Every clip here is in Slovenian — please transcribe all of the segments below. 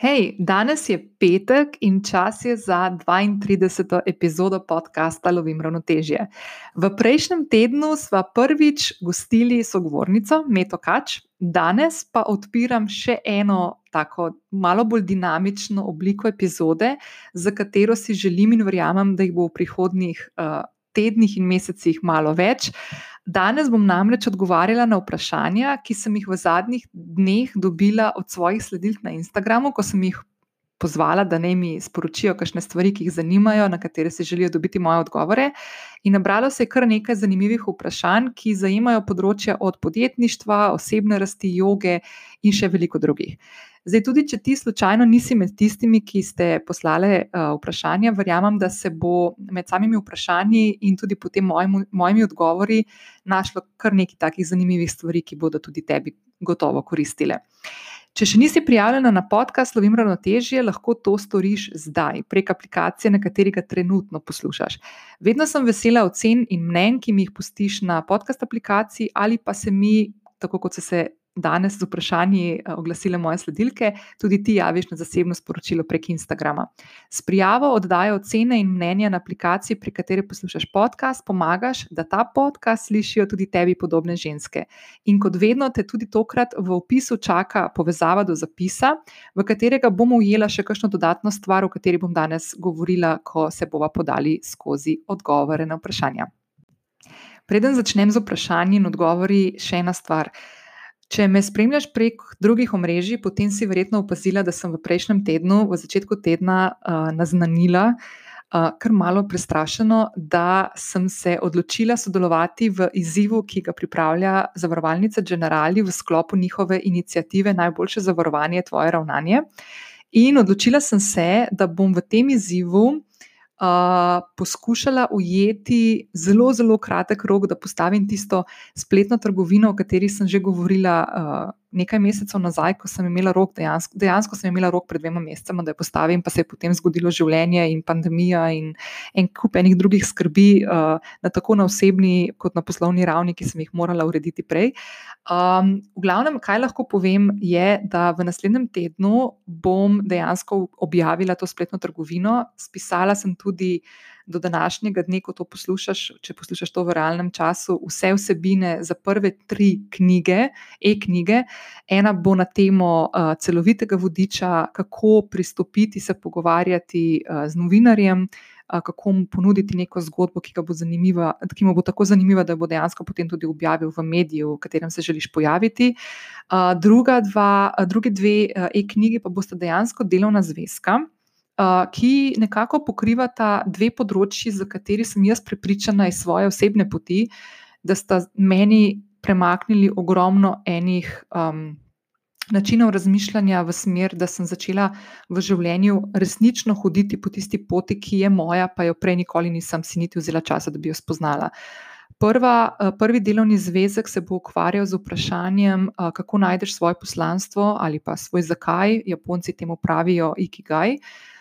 Hej, danes je petek in čas je za 32. epizodo podcasta Lovim ravnotežje. V prejšnjem tednu sva prvič gostili sogovornico Meto Kač, danes pa odpiram še eno tako malo bolj dinamično obliko epizode, za katero si želim in verjamem, da jih bo v prihodnjih uh, tednih in mesecih malo več. Danes bom namreč odgovarjala na vprašanja, ki sem jih v zadnjih dneh dobila od svojih sledilk na Instagramu, ko sem jih pozvala, da naj mi sporočijo kakšne stvari, ki jih zanimajo, na katere si želijo dobiti moje odgovore. In nabralo se je kar nekaj zanimivih vprašanj, ki zajemajo področja od podjetništva, osebne rasti, joge in še veliko drugih. Zdaj, tudi če ti slučajno nisi med tistimi, ki ste poslali uh, vprašanja, verjamem, da se bo med samimi vprašanji in tudi potem mojimi, mojimi odgovori našlo kar nekaj takih zanimivih stvari, ki bodo tudi tebi gotovo koristile. Če še nisi prijavljena na podcast Slovim ravnotežje, lahko to storiš zdaj prek aplikacije, na kateri ga trenutno poslušaš. Vedno sem vesela ocen in mnen, ki mi jih pustiš na podcast aplikaciji ali pa se mi, tako kot se, se danes z vprašanji eh, oglasile moje sledilke, tudi ti javiš na zasebno sporočilo prek Instagrama. S prijavo oddajo ocene in mnenja na aplikaciji, pri kateri poslušaš podcast, pomagaš, da ta podcast slišijo tudi tebi podobne ženske. In kot vedno, te tudi tokrat v opisu čaka povezava do zapisa, v katerega bomo ujela še kakšno dodatno stvar, o kateri bom danes govorila, ko se bova podali skozi odgovore na vprašanja. Preden začnem z vprašanji in odgovori, še ena stvar. Če me spremljaš prek drugih omrežij, potem si verjetno opazila, da sem v prejšnjem tednu, v začetku tedna, uh, naznanila, uh, kar malo prestrašeno, da sem se odločila sodelovati v izzivu, ki ga pripravlja zavarovalnica Generali v sklopu njihove inicijative Najboljše zavarovanje, tvoje ravnanje. In odločila sem se, da bom v tem izzivu uh, poskušala ujeti zelo, zelo kratek rok, da postavim tisto spletno trgovino, o kateri sem že govorila uh, nekaj mesecev nazaj, ko sem imela rok, dejansko, dejansko sem imela rok pred dvema mesecema, da jo postavim, pa se je potem zgodilo življenje in pandemija in en kup enih drugih skrbi, uh, na tako na osebni kot na poslovni ravni, ki sem jih morala urediti prej. Um, v glavnem, kaj lahko povem, je, da v naslednjem tednu bom dejansko objavila to spletno trgovino. Spisala sem tudi do današnjega dne, ko to poslušaš, če poslušaš to v realnem času, vse vsebine za prve tri knjige, e-knjige. Ena bo na temo uh, celovitega vodiča, kako pristopiti se pogovarjati uh, z novinarjem. Kako mu ponuditi neko zgodbo, ki, bo ki mu bo tako zanimiva, da bo dejansko potem tudi objavil v mediju, v katerem se želiš pojaviti. Druga dva, druge dve e-knjigi pa bosta dejansko delovna zvezka, ki nekako pokrivata dve področji, za kateri sem jaz prepričana iz svoje osebne poti, da sta meni premaknili ogromno enih um, načinov razmišljanja v smer, da sem začela v življenju resnično hoditi po tisti poti, ki je moja, pa jo prej nikoli nisem si niti vzela časa, da bi jo spoznala. Prva, prvi delovni zvezek se bo ukvarjal z vprašanjem, kako najdeš svoje poslanstvo ali pa svoj zakaj. Japonci temu pravijo ikigai. Uh,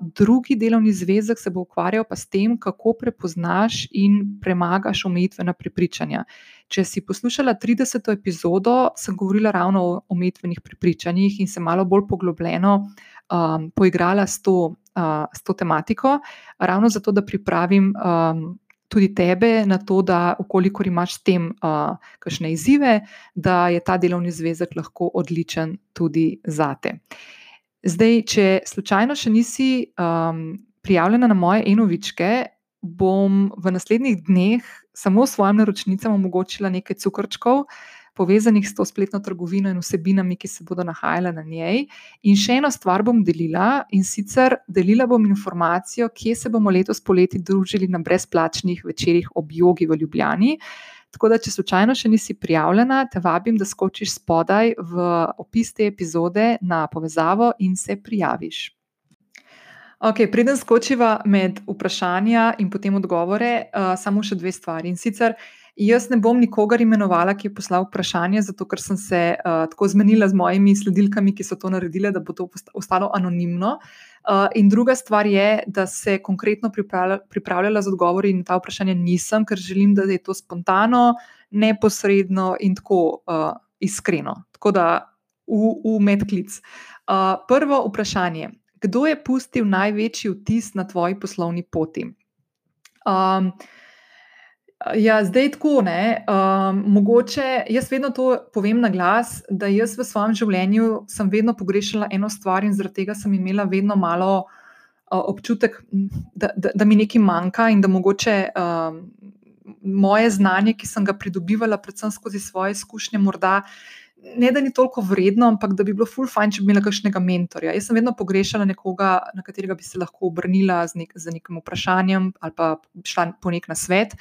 drugi delovni zvezek se bo ukvarjal pa s tem, kako prepoznaš in premagaš omejitvena prepričanja. Če si poslušala 30. epizodo, sem govorila ravno o omejitvenih prepričanjih in se malo bolj poglobljeno um, poigrala s to, uh, s to tematiko, ravno zato, da pripravim. Um, Tudi tebe na to, da, ukolikor imaš s tem uh, kakšne izzive, da je ta delovni zvezek lahko odličen tudi za te. Uh, Zdaj, če slučajno še nisi um, prijavljena na moje enovičke, bom v naslednjih dneh samo svojim naročnicam omogočila nekaj cukrčkov, povezanih s to spletno trgovino in vsebinami, ki se bodo nahajale na njej. In še eno stvar bom delila in sicer delila bom informacijo, kje se bomo letos poleti družili na brezplačnih večerjih ob jogi v Ljubljani. Tako da, če slučajno še nisi prijavljena, te vabim, da skočiš spodaj v opis te epizode na povezavo in se prijaviš. Ok, preden skočiva med vprašanja in potem odgovore, uh, samo še dve stvari. In sicer, jaz ne bom nikogar imenovala, ki je poslal vprašanje, zato ker sem se uh, tako zmenila z mojimi sledilkami, ki so to naredile, da bo to ostalo anonimno. Uh, in druga stvar je, da se konkretno pripravlja, pripravljala z odgovori na ta vprašanja nisem, ker želim, da je to spontano, neposredno in tako uh, iskreno. Tako da v, v medklic. Uh, prvo vprašanje. Kdo je pustil največji vtis na tvoji poslovni poti? Um, ja, zdaj tako ne. Um, mogoče jaz vedno to povem na glas, da jaz v svojem življenju sem vedno pogrešala eno stvar in zaradi tega sem imela vedno malo uh, občutek, da, da, da mi nekaj manjka in da mogoče. Um, Moje znanje, ki sem ga pridobivala, predvsem skozi svoje izkušnje, morda ne da ni toliko vredno, ampak da bi bilo full fajn, če bi imela kakšnega mentorja. Jaz sem vedno pogrešala nekoga, na katerega bi se lahko obrnila z, nek, z nekim vprašanjem ali pa šla po nek na svet.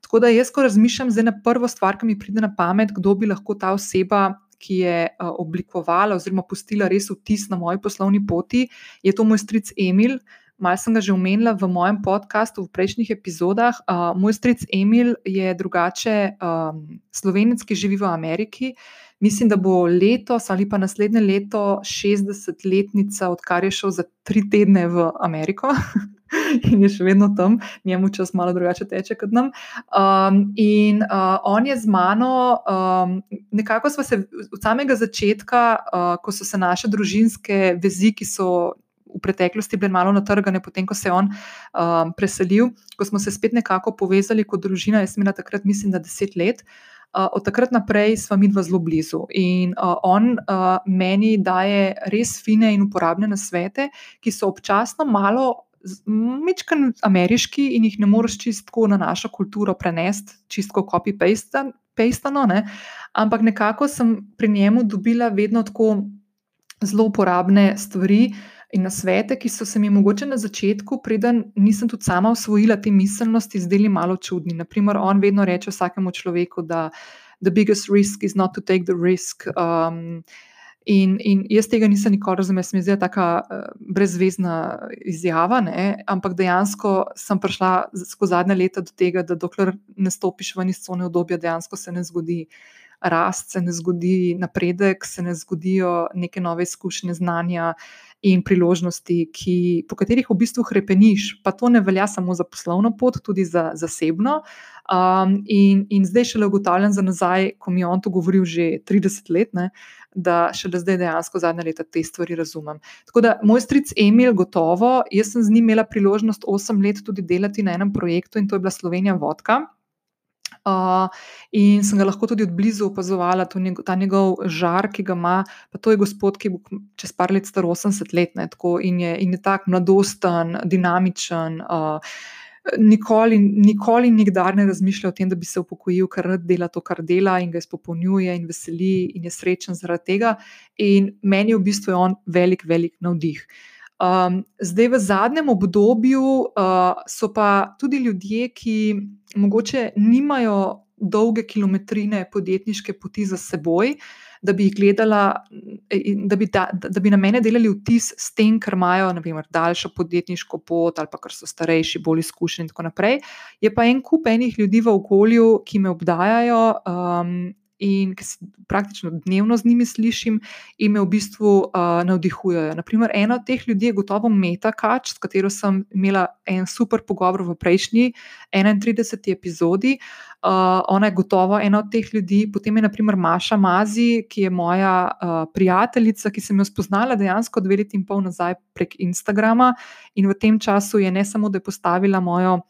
Tako da jaz, ko razmišljam zdaj na prvo stvar, ki mi pride na pamet, kdo bi lahko ta oseba. Ki je uh, oblikovala oziroma pustila res vtis na moji poslovni poti, je to moj stric Emil. Mal sem ga že omenila v mojem podkastu, v prejšnjih epizodah. Uh, moj stric Emil je drugače um, slovenec, ki živi v Ameriki. Mislim, da bo letos ali pa naslednje leto 60-letnica, odkar je šel za tri tedne v Ameriko in je še vedno tam, njemu čas malo drugače teče kot nam. Um, in uh, on je z mano, um, nekako smo se od samega začetka, uh, ko so se naše družinske vezi, ki so. V preteklosti bile malo natrgane, potem ko se je on um, preselil, ko smo se spet nekako povezali kot družina. Jaz sem imela takrat, mislim, da deset let. Uh, od takrat naprej smo mi dva zelo blizu in uh, on uh, meni daje res fine in uporabne nasvete, ki so občasno malo. Mečkan ameriški in jih ne moreš čisto na našo kulturo prenesti, čisto copy-pastano, ne? ampak nekako sem pri njemu dobila vedno tako zelo uporabne stvari, uh, in na svete, ki so se mi mogoče na začetku, preden nisem tudi sama osvojila te miselnosti, zdeli malo čudni. Naprimer, on vedno reče vsakemu človeku, da the biggest risk is not to take the risk. Um, In, in jaz tega nisem nikoli razumela, se mi zdi tako uh, brezvezna izjava, ne? ampak dejansko sem prišla skozi zadnje leta do tega, da dokler ne stopiš ven iz cone obdobja, dejansko se ne zgodi rast, se ne zgodi napredek, se ne zgodijo neke nove izkušnje, znanja. In priložnosti, ki, po katerih v bistvu krepeniš. Pa to ne velja samo za poslovno pot, tudi za zasebno. Um, in, in zdaj šele ugotavljam za nazaj, ko mi je on to govoril že 30 let. Ne, Da šele zdaj dejansko zadnja leta te stvari razumem. Tako da moj stric Emil, gotovo, jaz sem z njim imela priložnost 8 let tudi delati na enem projektu in to je bila Slovenija Vodka. Uh, in sem ga lahko tudi od blizu opazovala, njegov, ta njegov žar, ki ga ima. Pa to je gospod, ki bo čez par let star 80 let ne, tako, in je, je tako mladosten, dinamičen. Uh, Nikoli, nikoli, nikdar ne razmišlja o tem, da bi se upokojil, ker rad dela to, kar dela in ga izpopolnjuje in veseli in je srečen zaradi tega. In meni v bistvu je on velik, velik navdih. Um, zdaj, v zadnjem obdobju uh, so pa tudi ljudje, ki mogoče nimajo dolge kilometrine podjetniške poti za seboj, da bi jih gledala, da bi, da, da bi na mene delali vtis s tem, ker imajo naprimer, daljšo podjetniško pot ali pa ker so starejši, bolj izkušeni in tako naprej. Je pa en kup enih ljudi v okolju, ki me obdajajo. Um, in ki se praktično dnevno z njimi slišim, in me v bistvu uh, navdihujejo. Naprimer, ena od teh ljudi je gotovo Meta Kač, s katero sem imela en super pogovor v prejšnji 31. epizodi. Uh, ona je gotovo ena od teh ljudi. Potem je naprimer Maša Mazi, ki je moja uh, prijateljica, ki sem jo spoznala dejansko dve leti in pol nazaj prek Instagrama. In v tem času je ne samo, da je postavila mojo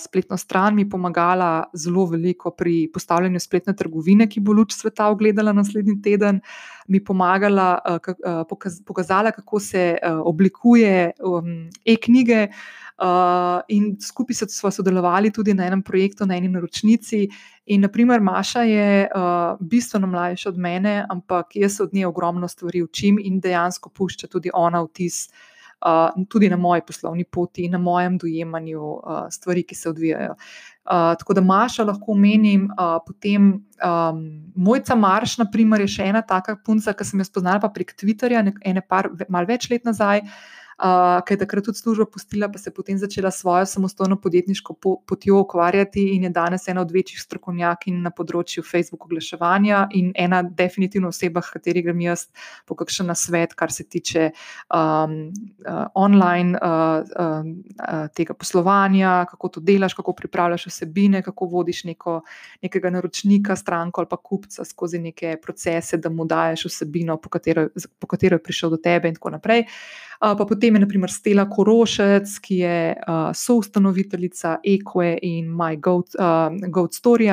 spletno stran, mi pomagala zelo veliko pri postavljanju spletne trgovine, ki bo luč sveta ogledala naslednji teden, mi pomagala, pokazala, kako se oblikuje um, e-knjige. Uh, in skupaj smo sodelovali tudi na enem projektu, na eni naročnici. In, naprimer, Maša je uh, bistveno mlajša od mene, ampak jaz od nje ogromno stvari učim in dejansko pušča tudi ona vtis uh, tudi na moji poslovni poti in na mojem dojemanju stvari, ki se odvijajo. Uh, tako da Maša lahko omenim, uh, potem um, Mojca Marš, naprimer, je še ena taka punca, ki sem jo spoznala prek Twitterja, ene par, malo več let nazaj. uh, ki je takrat tudi službo pustila, pa se je potem začela svojo samostojno podjetniško potjo ukvarjati in je danes ena od večjih strokovnjakin na področju Facebook oglaševanja in ena definitivno oseba, kateri grem jaz po kakšen nasvet, kar se tiče um, uh, online uh, uh, tega poslovanja, kako to delaš, kako pripravljaš vsebine, kako vodiš neko, nekega naročnika, stranko ali pa kupca skozi neke procese, da mu daješ vsebino, po katero, po katero je prišel do tebe in tako naprej. Uh, pa potem je naprimer Stela Korošec, ki je uh, soustanoviteljica Equa in My Goat, uh, Goat Story.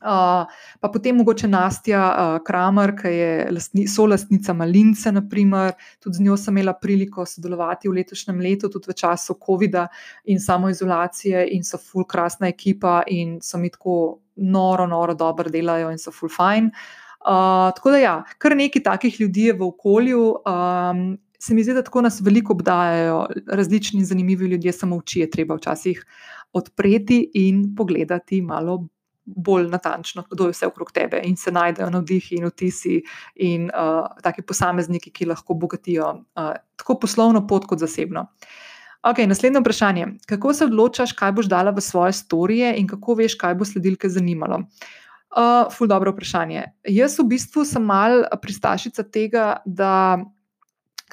Uh, pa potem mogoče Nastja uh, Kramer, ki je lastni, solastnica Malince, naprimer. tudi z njo sem imela priliko sodelovati v letošnjem letu, tudi v času COVID-a in samoizolacije, in so full krasna ekipa in so mi tako noro, noro dobro delajo in so full fine. Uh, tako da, ja, kar nekaj takih ljudi je v okolju. Um, se mi zdi, da tako nas veliko obdajajo različni in zanimivi ljudje, samo oči je treba včasih odpreti in pogledati malo bolj natančno, kdo je vse okrog tebe in se najdejo navdihi in vtisi in uh, taki posamezniki, ki lahko bogatijo uh, tako poslovno pot kot zasebno. Ok, naslednje vprašanje. Kako se odločaš, kaj boš dala v svoje storije in kako veš, kaj bo sledilke zanimalo? Uh, ful dobro vprašanje. Jaz v bistvu sem mal pristašica tega, da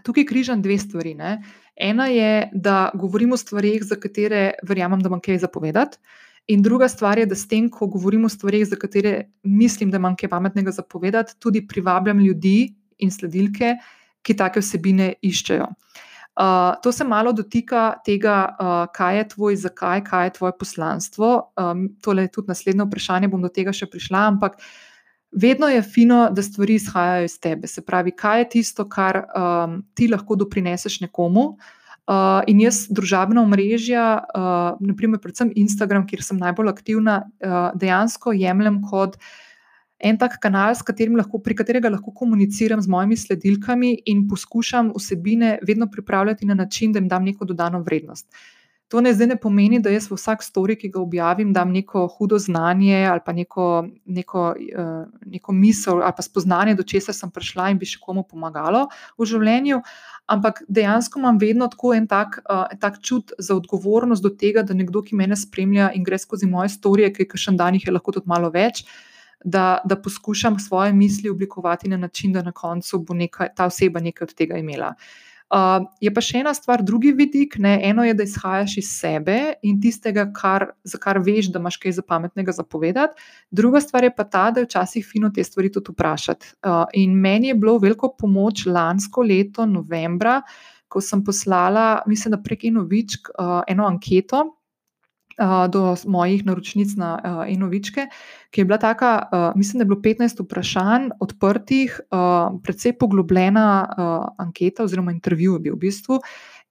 tukaj križam dve stvari. Ne? Ena je, da govorimo o stvarih, za katere verjamem, da imam kaj zapovedati. In druga stvar je, da s tem, ko govorim o stvarih, za katere mislim, da imam kaj pametnega zapovedati, tudi privabljam ljudi in sledilke, ki take vsebine iščejo. Uh, to se malo dotika tega, uh, kaj je tvoj zakaj, kaj je tvoje poslanstvo. Um, tole je tudi naslednje vprašanje, bom do tega še prišla, ampak uh, vedno je fino, da stvari izhajajo iz tebe. Se pravi, kaj je tisto, kar um, ti lahko doprineseš nekomu. Uh, in jaz družabna omrežja, uh, naprimer, predvsem Instagram, kjer sem najbolj aktivna, uh, dejansko jemljem kot en tak kanal, lahko, pri katerega lahko komuniciram z mojimi sledilkami in poskušam vsebine vedno pripravljati na način, da jim dam neko dodano vrednost. Uh, To ne zdaj ne pomeni, da jaz v vsak story, ki ga objavim, dam neko hudo znanje ali pa neko, neko, uh, neko misel ali pa spoznanje, do česa sem prišla in bi še komu pomagalo v življenju. Ampak dejansko imam vedno tako en tak, uh, tak čut za odgovornost do tega, da nekdo, ki me spremlja in gre skozi moje storije, ki je še dan jih je lahko tudi malo več. Da, da poskušam svoje misli oblikovati na način, da na koncu bo neka, ta oseba nekaj od tega imela. Uh, je pa še ena stvar, drugi vidik. Ne? Eno je, da izhajaš iz sebe in tistega, kar, za kar veš, da imaš kaj za pametnega zapovedati. Druga stvar je pa ta, da je včasih fino te stvari tudi vprašati. Uh, in meni je bilo veliko pomoč lansko leto, novembra, ko sem poslala, mislim, da prek Inovičk, uh, eno anketo do mojih naročnic na uh, Enovičke, ki je bila taka, uh, mislim, da je bilo 15 vprašanj odprtih, uh, predvsej poglobljena uh, anketa oziroma intervju je bil v bistvu.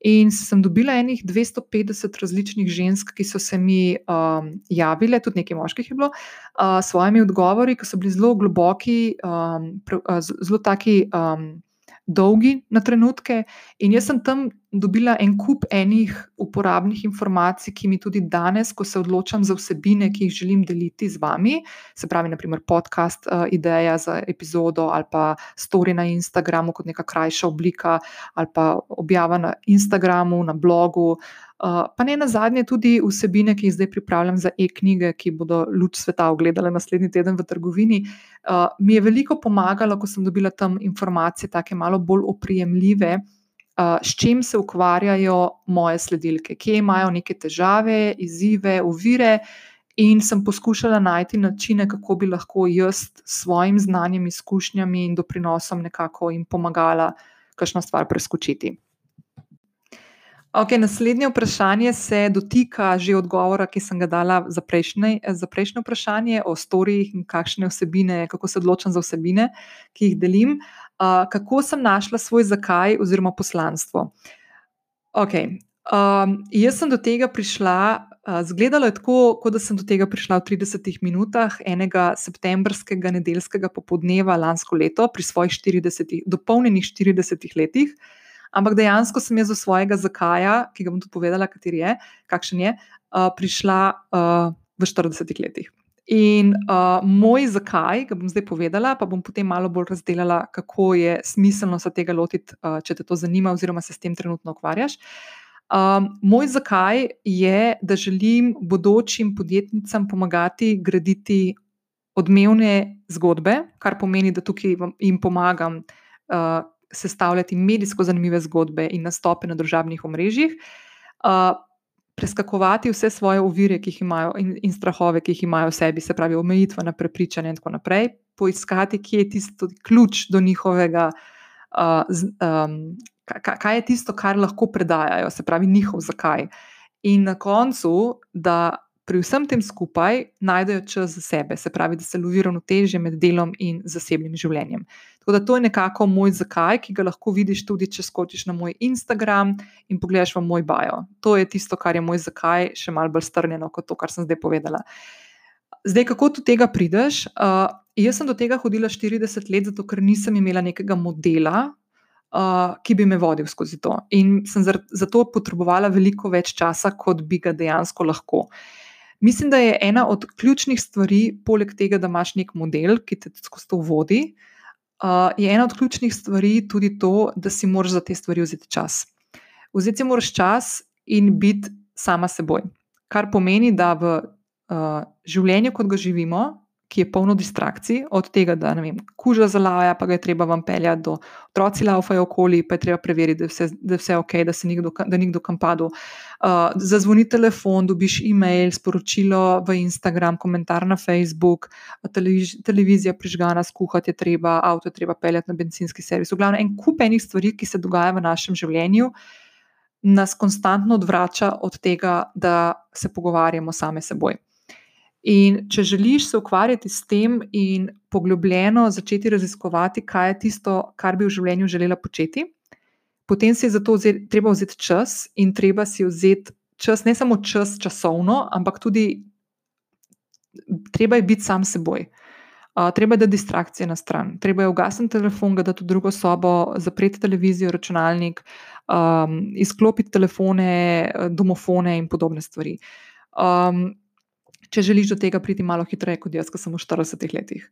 In sem dobila enih 250 različnih žensk, ki so se mi um, javile, tudi nekaj moških je bilo, uh, s svojimi odgovori, ki so bili zelo globoki, um, pr, uh, zelo taki. Um, dolgi na trenutke, in jaz sem tam dobila en kup enih uporabnih informacij, ki mi tudi danes, ko se odločam za vsebine, ki jih želim deliti z vami, se pravi, naprimer podcast, uh, ideja za epizodo ali pa story na Instagramu kot neka krajša oblika ali pa objava na Instagramu, na blogu. Uh, pa ne na zadnje, tudi vsebine, ki jih zdaj pripravljam za e-knjige, ki bodo luč sveta ogledale naslednji teden v trgovini, uh, mi je veliko pomagalo, ko sem dobila tam informacije, tako malo bolj oprijemljive, s čim se ukvarjajo moje sledilke, kje imajo neke težave, izzive, ovire. In sem poskušala najti načine, kako bi lahko jaz s svojim znanjem, izkušnjami in doprinosom nekako jim pomagala, kakšno stvar preskočiti. Okay, naslednje vprašanje se dotika že odgovora, ki sem ga dala za prejšnje, za prejšnje vprašanje o storijih in kakšne vsebine, kako se odločam za vsebine, ki jih delim. Uh, kako sem našla svoj zakaj oziroma poslanstvo? Okay. Um, jaz sem do tega prišla, uh, zgledalo je tako, kot da sem do tega prišla v 30 minutah enega septembrskega nedeljskega popoldneva lansko leto, pri svojih 40, dopolnjenih 40 letih. Ampak dejansko sem jaz do svojega zakaja, ki ga bom tudi povedala, kateri je, kakšen je, uh, prišla uh, v 40 letih. In uh, moj zakaj, ga bom zdaj povedala, pa bom potem malo bolj razdelila, kako je smiselno se tega lotiti, uh, če te to zanima, oziroma se s tem trenutno ukvarjaš. Um, moj zakaj je, da želim bodočim podjetnicam pomagati graditi odmevne zgodbe, kar pomeni, da tukaj jim pomagam uh, sestavljati medijsko zanimive zgodbe in nastope na družabnih omrežjih. Uh, preskakovati vse svoje ovire, ki jih imajo, in, in strahove, ki jih imajo v sebi, se pravi, omejitve na prepričanje in tako naprej, poiskati, kje je tisto ključ do njihovega, uh, z, um, kaj, je tisto, kar lahko predajajo, se pravi, njihov zakaj. In na koncu, da pri vsem tem skupaj najdejo čas za sebe, se pravi, da se lovi ravnotežje med delom in zasebnim življenjem. Tako da to je nekako moj zakaj, ki ga lahko vidiš tudi, če skočiš na moj Instagram in pogledaš v moj bio. To je tisto, kar je moj zakaj, še malo bolj strnjeno kot to, kar sem zdaj povedala. Zdaj, kako do tega prideš? Uh, jaz sem do tega hodila 40 let, zato ker nisem imela nekega modela, uh, ki bi me vodil skozi to. In sem zato potrebovala veliko več časa, kot bi ga dejansko lahko. Uh, Mislim, da je ena od ključnih stvari, poleg tega, da imaš nek model, ki te skozi to vodi, uh, je ena od ključnih stvari tudi to, da si moraš za te stvari vzeti čas. Vzeti si moraš čas in biti sama seboj. Kar pomeni, da v uh, življenju, kot ga živimo, ki je polno distrakcij, od tega, da vem, kuža zalaja, pa ga je treba vam peljati do otroci laufajo okoli, pa je treba preveriti, da je vse, da je vse ok, da se nikdo, da nikdo kam padel. Uh, zazvoni telefon, dobiš e-mail, sporočilo v Instagram, komentar na Facebook, televiz televizija prižgana, skuhati je treba, avto je treba peljati na benzinski servis. V glavnem, en kup enih stvari, ki se dogajajo v našem življenju. Nas konstantno odvrača od tega, da se pogovarjamo same seboj. In če želiš se ukvarjati s tem in poglobljeno začeti raziskovati, kaj je tisto, kar bi v življenju želela početi, potem si je za to vzeti, treba vzeti čas in treba si vzeti čas, ne samo čas časovno, ampak tudi treba je biti sam seboj. Uh, treba je dati distrakcije na stran, treba je ugasniti telefon, ga dati v drugo sobo, zapreti televizijo, računalnik, um, izklopiti telefone, domofone in podobne stvari. Um, če želiš do tega priti malo hitreje kot jaz, ki sem v 40 letih.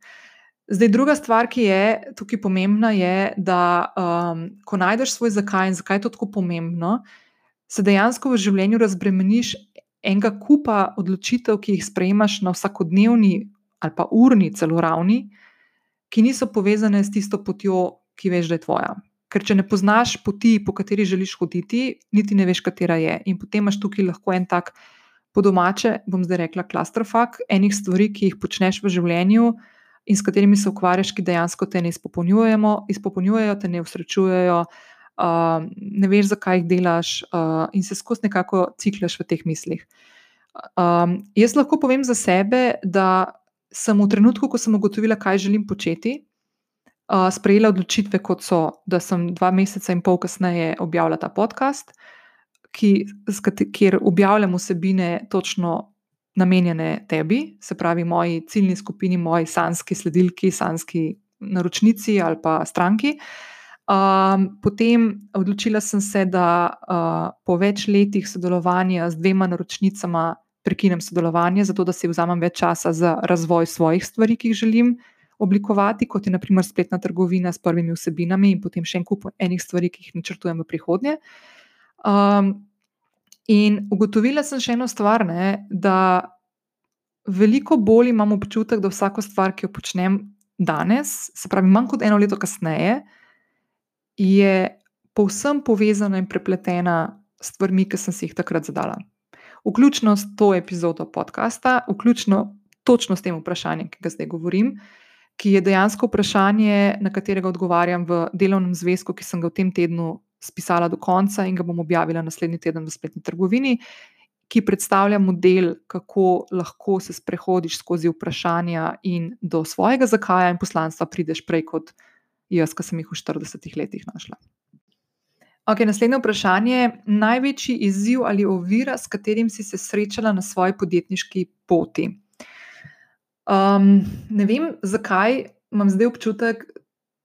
Zdaj, druga stvar, ki je tukaj pomembna, je, da um, ko najdeš svoj zakaj in zakaj je to tako pomembno, se dejansko v življenju razbremeniš enega kupa odločitev, ki jih sprejemaš na vsakodnevni ali pa urni celo ravni, ki niso povezane s tisto potjo, ki veš, da je tvoja. Ker če ne poznaš poti, po kateri želiš hoditi, niti ne veš, katera je. In potem imaš tukaj lahko en tak po domače, bom zdaj rekla, klastrofak, enih stvari, ki jih počneš v življenju in s katerimi se ukvarjaš, ki dejansko te ne izpopolnjujejo, te ne usrečujejo, uh, ne veš, zakaj jih delaš, uh, in se skozi nekako ciklaš v teh mislih. Um, jaz lahko povem za sebe, da sem v trenutku, ko sem ugotovila, kaj želim početi, uh, sprejela odločitve, kot so, da sem dva meseca in pol kasneje objavila ta podcast ki, kjer objavljam vsebine točno namenjene tebi, se pravi, moji ciljni skupini, moji sanski sledilki, sanski naročnici ali pa stranki. Um, potem odločila sem se, da uh, po več letih sodelovanja z dvema naročnicama prekinem sodelovanje, zato da si vzamem več časa za razvoj svojih stvari, ki jih želim oblikovati, kot je naprimer spletna trgovina s prvimi vsebinami in potem še en kup enih stvari, ki jih načrtujem v prihodnje. Uh, Um, in ugotovila sem še eno stvar, ne, da veliko bolj imam občutek, da vsako stvar, ki jo počnem danes, se pravi, manj kot eno leto kasneje, je povsem povezana in prepletena s stvarmi, ki sem si jih takrat zadala. Vključno s to epizodo podcasta, vključno točno s tem vprašanjem, ki ga zdaj govorim, ki je dejansko vprašanje, na katerega odgovarjam v delovnem zvezku, ki sem ga v tem tednu spisala do konca in ga bom objavila naslednji teden v spletni trgovini, ki predstavlja model, kako lahko se sprehodiš skozi vprašanja in do svojega zakaja in poslanstva prideš prej kot jaz, ki sem jih v 40 letih našla. Ok, naslednje vprašanje. Največji izziv ali ovira, s katerim si se srečala na svoji podjetniški poti? Um, ne vem, zakaj imam zdaj občutek,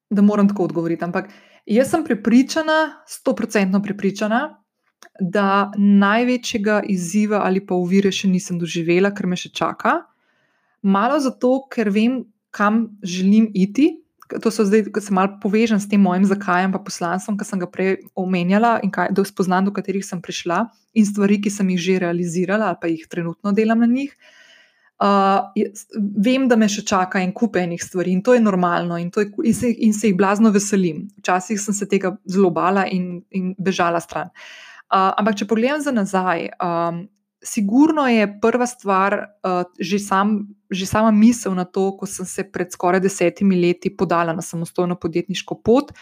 da moram tako odgovoriti, ampak Jaz sem prepričana, sto procentno prepričana, da največjega izziva ali pa uvire še nisem doživela, ker me še čaka. malo zato, ker vem, kam želim iti. To so zdaj, ko se malo povežem s tem mojim zakajem, pa poslanstvom, ki sem ga prej omenjala in kaj, do spoznanj, do katerih sem prišla, in stvari, ki sem jih že realizirala, ali pa jih trenutno delam na njih. Uh, vem, da me še čaka en kup enih stvari in to je normalno, in, to je, in, se, in se jih blazno veselim. Včasih sem se tega zelo bala in, in bežala stran. Uh, ampak, če pogledam za nazaj, um, sigurno je prva stvar uh, že, sam, že sama misel na to, ko sem se pred skoraj desetimi leti podala na samostojno podjetniško pot,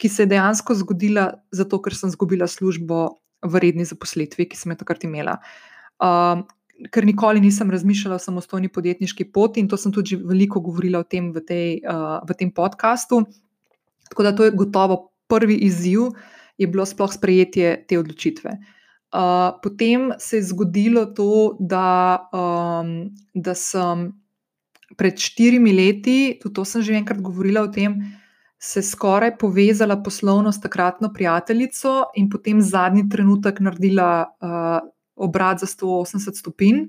ki se je dejansko zgodila zato, ker sem izgubila službo v redni zaposlitvi, ki sem jo takrat imela. Uh, ker nikoli nisem razmišljala o samostojni podjetniški poti in to sem tudi veliko govorila o tem v, tej, uh, v tem podkastu. Tako da to je gotovo prvi izziv, je bilo sploh sprejetje te odločitve. Uh, potem se je zgodilo to, da, um, da sem pred štirimi leti, tudi to sem že enkrat govorila o tem, se skoraj povezala poslovno s takratno prijateljico in potem zadnji trenutek naredila uh, obrat za 180 stopinj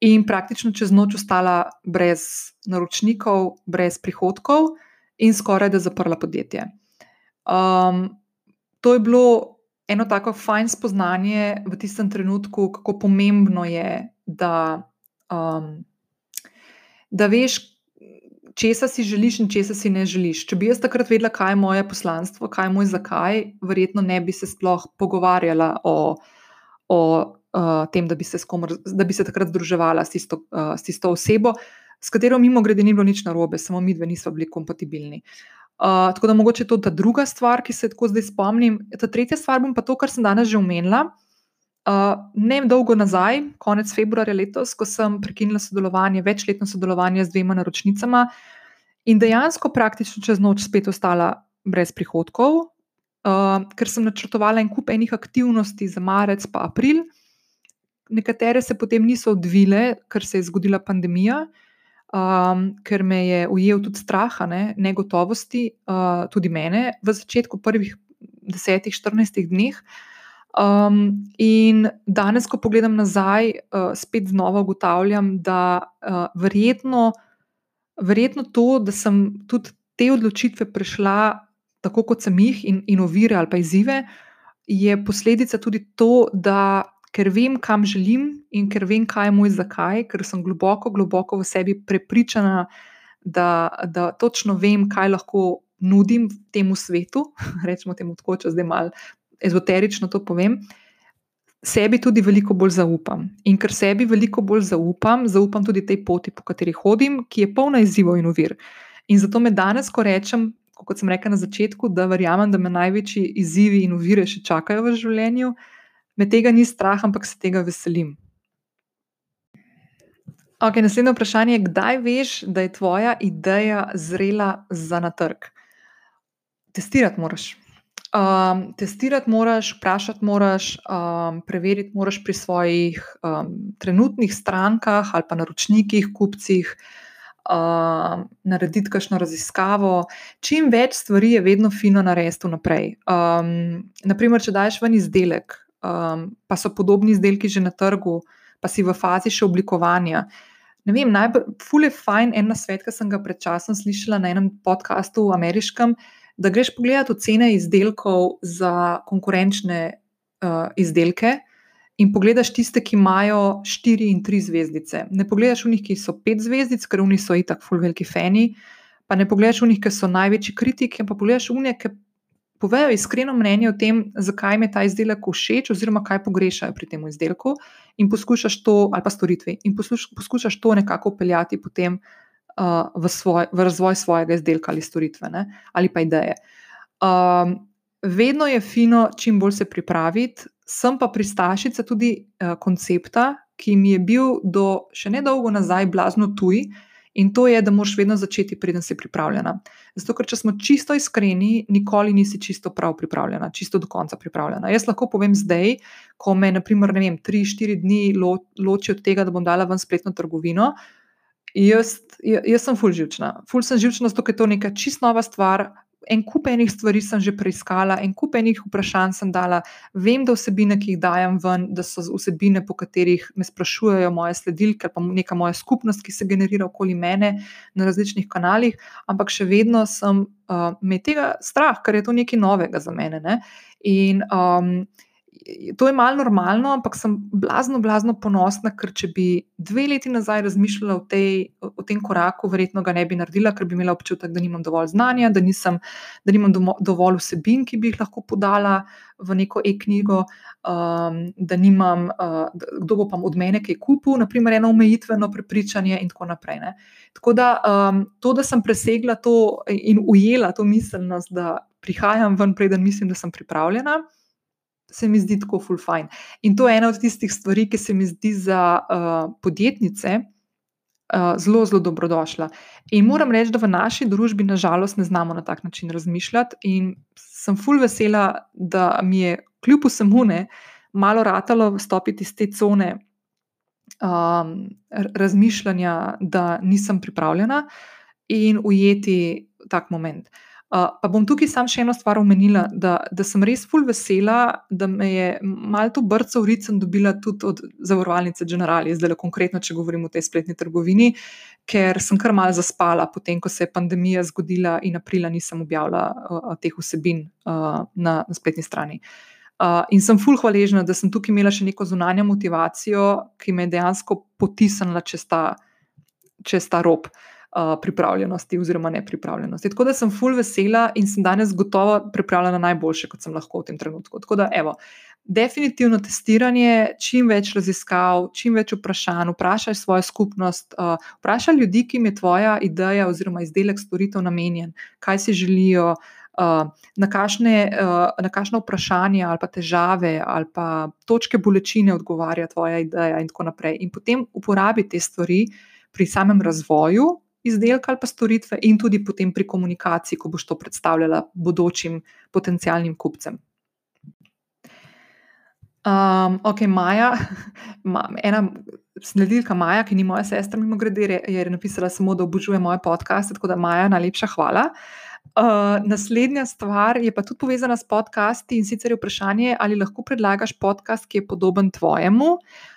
in praktično čez noč ostala brez naročnikov, brez prihodkov in skoraj da zaprla podjetje. Um, to je bilo eno tako fajn spoznanje v tistem trenutku, kako pomembno je, da, um, da veš, česa si želiš in česa si ne želiš. Če bi jaz takrat vedela, kaj je moje poslanstvo, kaj je moj zakaj, verjetno ne bi se sploh pogovarjala o, o uh, tem, da bi, komor, da bi se takrat združevala s tisto, uh, s tisto osebo, s katero mimo grede ni bilo nič narobe, samo mi dve nismo bili kompatibilni. Uh, Uh, tako da mogoče to je ta druga stvar, ki se tako zdaj spomnim. Ta tretja stvar bom pa to, kar sem danes že omenila. Uh, ne dolgo nazaj, konec februarja letos, ko sem prekinila sodelovanje, večletno sodelovanje z dvema naročnicama in dejansko praktično čez noč spet ostala brez prihodkov, uh, ker sem načrtovala en kup enih aktivnosti za marec pa april, nekatere se potem niso odvile, ker se je zgodila pandemija um, ker me je ujel tudi strah, ne, negotovosti, uh, tudi mene, v začetku prvih 10-14 dneh. Um, in danes, ko pogledam nazaj, uh, spet znova ugotavljam, da uh, verjetno, verjetno to, da sem tudi te odločitve prešla tako, kot sem jih, in, in ovire ali pa izzive, je posledica tudi to, da ker vem, kam želim in ker vem, kaj je moj zakaj, ker sem globoko, globoko v sebi prepričana, da, da točno vem, kaj lahko nudim temu svetu. Rečemo temu tako, če zdaj malo ezoterično to povem. Sebi tudi veliko bolj zaupam. In ker sebi veliko bolj zaupam, zaupam tudi tej poti, po kateri hodim, ki je polna izzivov in uvir. In zato me danes, ko rečem, kot sem rekla na začetku, da verjamem, da me največji izzivi in uvire še čakajo v življenju, me tega ni strah, ampak se tega veselim. Okay, naslednje vprašanje je, kdaj veš, da je tvoja ideja zrela za na trg? Testirati moraš. Um, testirati moraš, vprašati moraš, um, preveriti moraš pri svojih um, trenutnih strankah ali pa naročnikih, kupcih, um, narediti kakšno raziskavo. Čim več stvari je vedno fino narediti vnaprej. Um, naprimer, če daš ven izdelek, um, pa so podobni izdelki že na trgu, pa si v fazi še oblikovanja. Ne vem, najbolj je fajn en svet, ki sem ga pred časom slišala na enem podkastu v ameriškem, da greš pogledat ocene izdelkov za konkurenčne uh, izdelke. In pogledaš tiste, ki imajo štiri in tri zvezdice. Ne pogledaš v njih, ki so pet zvezdic, ker v njih so itak fulveliki fani, pa ne pogledaš v njih, ki so največji kritiki, pa pogledaš v njih, ki povejo iskreno mnenje o tem, zakaj jim je ta izdelek všeč, oziroma kaj pogrešajo pri tem izdelku, in poskušaš to, ali pa storitvi, in posluš, poskušaš to nekako peljati potem uh, v, svoj, v razvoj svojega izdelka ali storitve, ne? ali pa ideje. Um, vedno je fino, čim bolj se pripraviti, sem pa pristašica tudi uh, koncepta, ki mi je bil do še nedolgo nazaj blazno tuj. In to je, da moraš vedno začeti, preden si pripravljena. Zato, ker če smo čisto iskreni, nikoli nisi čisto prav pripravljena, čisto do konca pripravljena. Jaz lahko povem zdaj, ko me, naprimer, ne vem, tri, štiri dni lo, loči od tega, da bom dala ven spletno trgovino. Jaz, jaz sem ful živčna. Ful sem živčna, zato je to neka čist nova stvar. En kup enih stvari sem že preiskala, en kup enih vprašanj sem dala, vem, da vsebine, ki jih dajem ven, da so vsebine, po katerih me sprašujejo moje sledilke, pa neka moja skupnost, ki se generira okoli mene na različnih kanalih, ampak še vedno sem uh, med tega strah, ker je to nekaj novega za mene. Ne? In um, to je malo normalno, ampak sem blazno, blazno ponosna, ker če bi dve leti nazaj razmišljala o, tej, o tem koraku, verjetno ga ne bi naredila, ker bi imela občutek, da nimam dovolj znanja, da, nisem, da nimam dovolj vsebin, ki bi jih lahko podala v neko e-knjigo, um, da nimam, uh, kdo bo pa od mene kaj kupil, naprimer, eno omejitveno prepričanje in tako naprej. Ne. Tako da um, to, da sem presegla to in ujela to miselnost, da prihajam ven, preden mislim, da sem pripravljena se mi zdi tako full fine. In to je ena od tistih stvari, ki se mi zdi za uh, podjetnice uh, zelo, zelo dobrodošla. In moram reči, da v naši družbi, nažalost, ne znamo na tak način razmišljati. In sem full vesela, da mi je kljub vsemu ne malo ratalo stopiti iz te cone. Um, razmišljanja, da nisem pripravljena, in ujeti tak moment. Uh, pa bom tukaj sam še eno stvar omenila, da, da sem res ful vesela, da me je malo to brco v ricem dobila tudi od zavarovalnice Generali, zdaj le konkretno, če govorim o tej spletni trgovini, ker sem kar mal zaspala, potem ko se je pandemija zgodila in aprila nisem objavila uh, teh vsebin uh, na, na spletni strani. Uh, in sem ful hvaležna, da sem tukaj imela še neko zunanjo motivacijo, ki me je dejansko potisnila čez ta, čez ta rob. Uh, pripravljenosti oziroma nepripravljenosti. Tako da sem full vesela in sem danes gotovo pripravljena najboljše, kot sem lahko v tem trenutku. Tako da, evo, definitivno testiranje, čim več raziskav, čim več vprašanj, vprašaj svojo skupnost, uh, vprašaj ljudi, ki jim je tvoja ideja oziroma izdelek storitev namenjen, kaj si želijo. Uh, na kakšne uh, vprašanja, ali pa težave, ali pa točke bolečine odgovarja tvoja ideja, in tako naprej. In potem uporabi te stvari pri samem razvoju, izdelka ali pa storitve, in tudi potem pri komunikaciji, ko boš to predstavljala bodočim potencijalnim kupcem. Um, ok, Maja, ena sledilka Maja, ki ni moja sestra, mimo grede, je napisala samo, da obožuje moje podcaste, tako da Maja, najlepša hvala. Uh, naslednja stvar je pa tudi povezana s podcasti in sicer je vprašanje, ali lahko predlagaš podcast, ki je podoben tvojemu. Uh,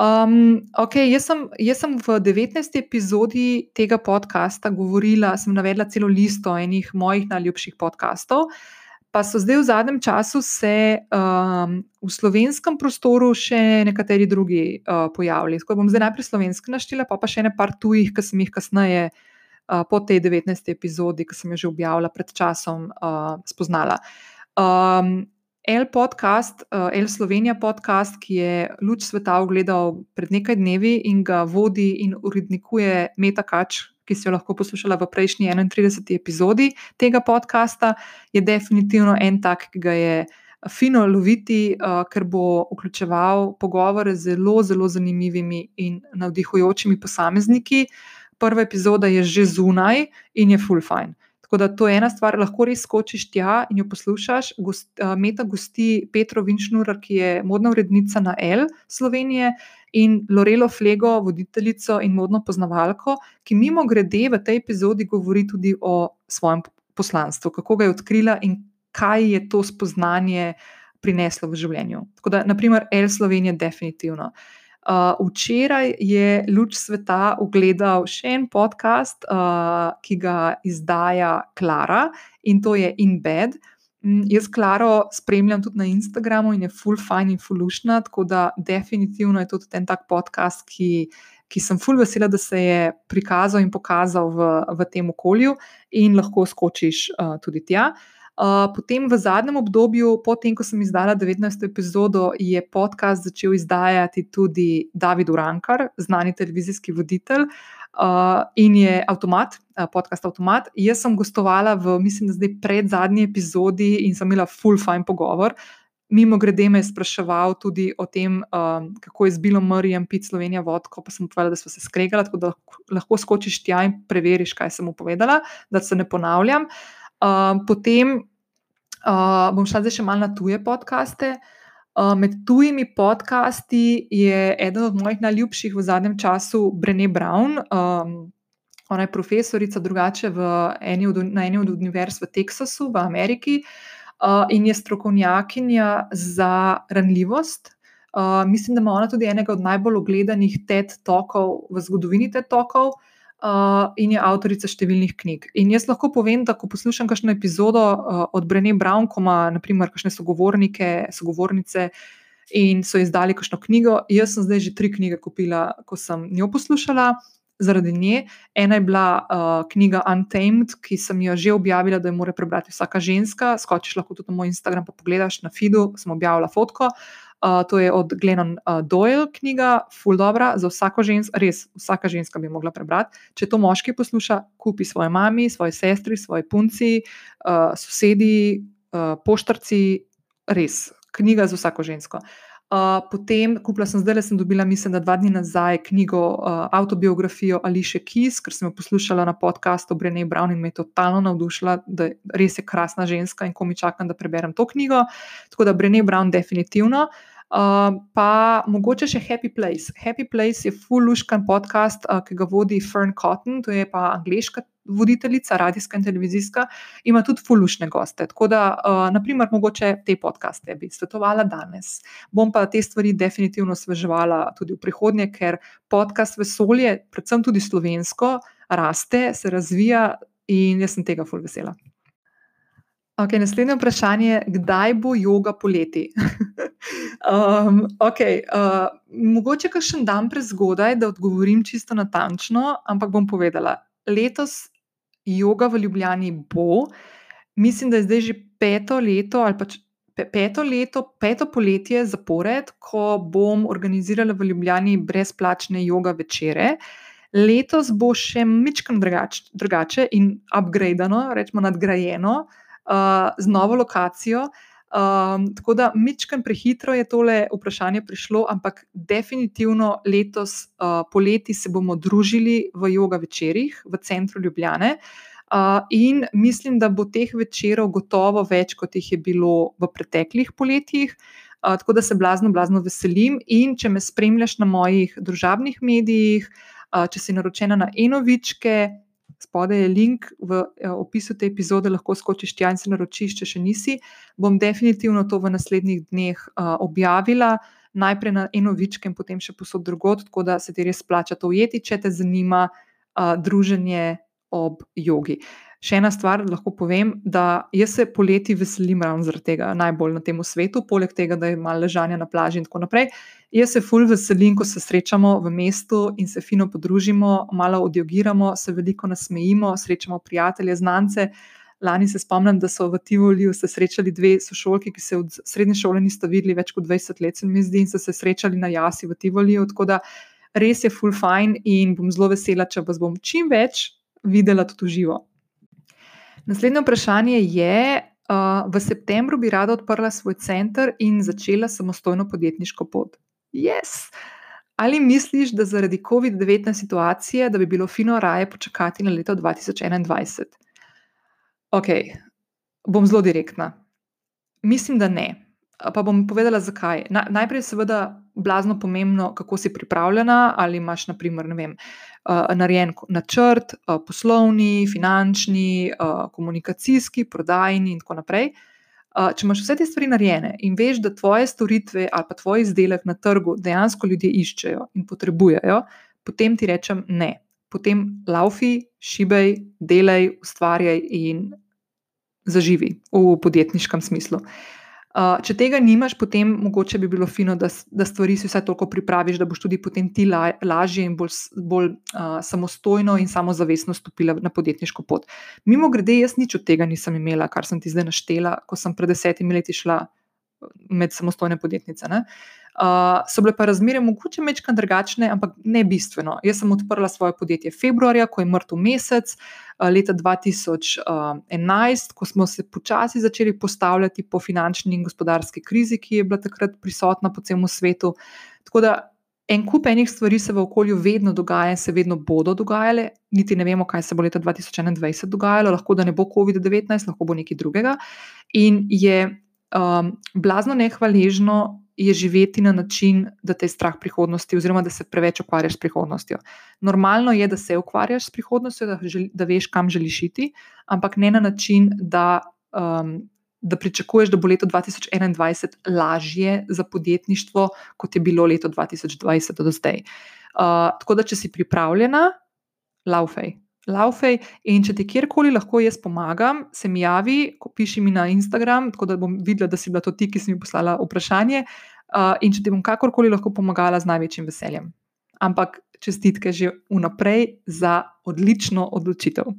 Um, okay, jaz, sem, jaz sem v 19. epizodi tega podcasta govorila, sem navedla celo listo enih mojih najljubših podcastov. Pa so zdaj v zadnjem času se um, v slovenskem prostoru še nekateri drugi uh, pojavili. Tako bom zdaj najprej slovenski naštela, pa pa še nekaj tujih, ki sem jih kasneje, uh, po tej 19. epizodi, ki sem jo že objavila pred časom, uh, spoznala. Um, El podcast, uh, El Slovenija podcast, ki je luč sveta ogledal pred nekaj dnevi in ga vodi in urednikuje Meta Kač, ki si jo lahko poslušala v prejšnji 31. epizodi tega podcasta, je definitivno en tak, ki ga je fino loviti, uh, ker bo vključeval pogovore z zelo, zelo zanimivimi in navdihujočimi posamezniki. Prva epizoda je že zunaj in je full fine. Tako da to je ena stvar, lahko res skočiš tja in jo poslušaš. Gost, uh, Meta gosti Petro Vinčnur, ki je modna urednica na L Slovenije, in Lorelo Flego, voditeljico in modno poznavalko, ki mimo grede v tej epizodi govori tudi o svojem poslanstvu, kako ga je odkrila in kaj je to spoznanje prineslo v življenju. Tako da, naprimer, L Slovenija, definitivno. Uh, Uh, včeraj je luč sveta ugledal še en podcast, uh, ki ga izdaja Klara in to je In Bed. Um, jaz Klaro spremljam tudi na Instagramu in je full fine in fullušna, tako da definitivno je to tudi en tak podcast, ki, ki sem full vesela, da se je prikazal in pokazal v, v tem okolju in lahko skočiš uh, tudi tja. Uh, potem v zadnjem obdobju, potem, ko sem izdala 19. epizodo, je podcast začel izdajati tudi David Urankar, znani televizijski voditelj. Uh, in je avtomat, uh, podcast Automat. Jaz sem gostovala v, mislim, da zdaj pred zadnji epizodi in sem imela full fine pogovor. Mimo grede me je spraševal tudi o tem, um, kako je z Bilom Murrayem pit Slovenija vodko, pa sem povedala, da smo se skregali, tako da lahko skočiš tja in preveriš, kaj sem mu povedala, da se ne ponavljam. Uh, potem Uh, bom šla zdaj še malo na tuje podkaste. Uh, med tujimi podcasti je eden od mojih najljubših v zadnjem času Brené Brown. Um, ona je profesorica drugače eni od, na eni od univerz v Teksasu, v Ameriki, uh, in je strokovnjakinja za ranljivost. Uh, mislim, da ima ona tudi enega od najbolj ogledanih TED tokov v zgodovini TED tokov. Uh, in je avtorica številnih knjig. In jaz lahko povem, da ko poslušam kakšno epizodo uh, od Brene Brown, ko ima, naprimer, kakšne sogovornike, sogovornice in so izdali kakšno knjigo, jaz sem zdaj že tri knjige kupila, ko sem njo poslušala zaradi nje. Ena je bila uh, knjiga Untamed, ki sem jo že objavila, da jo mora prebrati vsaka ženska. Skočiš lahko tudi na moj Instagram, pa pogledaš na feedu, sem objavila fotko. Uh, to je od Glennon uh, Doyle knjiga, full dobra za vsako žensko, res vsaka ženska bi mogla prebrati. Če to moški posluša, kupi svoje mami, svoje sestri, svoje punci, uh, sosedi, uh, poštarci, res knjiga za vsako žensko. Uh, Uh, potem, kupila sem zdaj, le sem dobila, mislim, da dva dni nazaj, knjigo, uh, autobiografijo Ališe Kis, ker sem jo poslušala na podkastu Brené Brown in me je totalno navdušila, da res je krasna ženska in ko mi čakam, da preberem to knjigo. Tako da Brené Brown, definitivno. Uh, pa mogoče še Happy Place. Happy Place je full-luškan podcast, uh, ki ga vodi Fern Cotton, to je pa angliška voditeljica, radijska in televizijska, ima tudi fulušne goste. Tako da, uh, naprimer, mogoče te podcaste bi svetovala danes. Bom pa te stvari definitivno sveževala tudi v prihodnje, ker podcast vesolje, predvsem tudi slovensko, raste, se razvija in jaz sem tega ful vesela. Okay, naslednje vprašanje je, kdaj bo yoga poleti? um, okay, uh, mogoče kar še en dan prezgodaj, da odgovorim čisto natančno, ampak bom povedala. Letos joga v Ljubljani bo, mislim, da je zdaj že peto leto ali pač. Peto leto, peto poletje zapored, ko bom organizirala v Ljubljani brezplačne joga večere. Letos bo še drugač, drugače in upgradeno, rečemo nadgrajeno, uh, z novo lokacijo. Um, tako da mičkam prehitro je tole vprašanje prišlo, ampak definitivno letos uh, poleti se bomo družili v joga večerjih v centru Ljubljane. Uh, Uh, in mislim, da bo teh večerov gotovo več, kot jih je bilo v preteklih poletjih. Uh, tako da se blazno, blazno veselim. In če me spremljaš na mojih družabnih medijih, uh, če si naročena na enovičke, spodaj je link v opisu te epizode, lahko skočiš tja in se naročiš, če še nisi. Bom definitivno to v naslednjih dneh uh, objavila. Najprej na enovičke in potem še posod drugot, tako da se ti res splača to ujeti, če te zanima uh, druženje ob jogi. Še ena stvar lahko povem, da jaz se poleti veselim ravno zaradi tega, najbolj na tem svetu, poleg tega, da je malo ležanja na plaži in tako naprej. Jaz se ful veselim, ko se srečamo v mestu in se fino podružimo, malo odjogiramo, se veliko nasmejimo, srečamo prijatelje, znance. Lani se spomnim, da so v Tivoliju se srečali dve sošolki, ki se od srednje šole nista videli več kot 20 let, se mi zdi, in so se srečali na jasi v Tivoliju. Tako da res je full fine in bom zelo vesela, če vas bom čim več videla tudi živo. Naslednje vprašanje je, uh, v septembru bi rada odprla svoj center in začela samostojno podjetniško pot. Yes! Ali misliš, da zaradi COVID-19 situacije, da bi bilo fino raje počakati na leto 2021? Ok, bom zelo direktna. Mislim, da ne. Pa bom povedala, zakaj. Na, najprej, seveda, blazno pomembno, kako si pripravljena, ali imaš, naprimer, ne vem, uh, narejen načrt, uh, poslovni, finančni, uh, komunikacijski, prodajni in tako naprej. Če imaš vse te stvari narejene in veš, da tvoje storitve ali pa tvoj izdelek na trgu dejansko ljudje iščejo in potrebujejo, potem ti rečem ne. Potem laufi, šibej, delaj, ustvarjaj in zaživi v podjetniškem smislu. Uh, Uh, če tega nimaš, potem mogoče bi bilo fino, da, da stvari si vse toliko pripraviš, da boš tudi potem ti la, lažje in bolj, bolj uh, samostojno in samozavestno stopila na podjetniško pot. Mimo grede, jaz nič od tega nisem imela, kar sem ti zdaj naštela, ko sem pred desetimi leti šla med samostojne podjetnice. Uh, Uh, so bile pa razmere mogoče mečkaj drugačne, ampak ne bistveno. Jaz sem odprla svoje podjetje februarja, ko je mrtev mesec, uh, leta 2011, ko smo se počasi začeli postavljati po finančni in gospodarski krizi, ki je bila takrat prisotna po celem svetu. Tako da en kup enih stvari se v okolju vedno dogaja in se vedno bodo dogajale, niti ne vemo, kaj se bo leta 2021 dogajalo, lahko da ne bo COVID-19, lahko bo nekaj drugega. In je um, blazno nehvaležno je živeti na način, da te je strah prihodnosti, oziroma da se preveč ukvarjaš s prihodnostjo. Normalno je, da se ukvarjaš s prihodnostjo, da, želi, da veš, kam želiš iti, ampak ne na način, da, um, da pričakuješ, da bo leto 2021 lažje za podjetništvo, kot je bilo leto 2020 do zdaj. Uh, tako da, če si pripravljena, laufej. Laufej in če ti kjerkoli lahko jaz pomagam, se mi javi, piši mi na Instagram, tako da bom videla, da si bila to ti, ki si mi poslala vprašanje. Uh, in če ti bom kakorkoli lahko pomagala, z največjim veseljem. Ampak čestitke že vnaprej za odlično odločitev.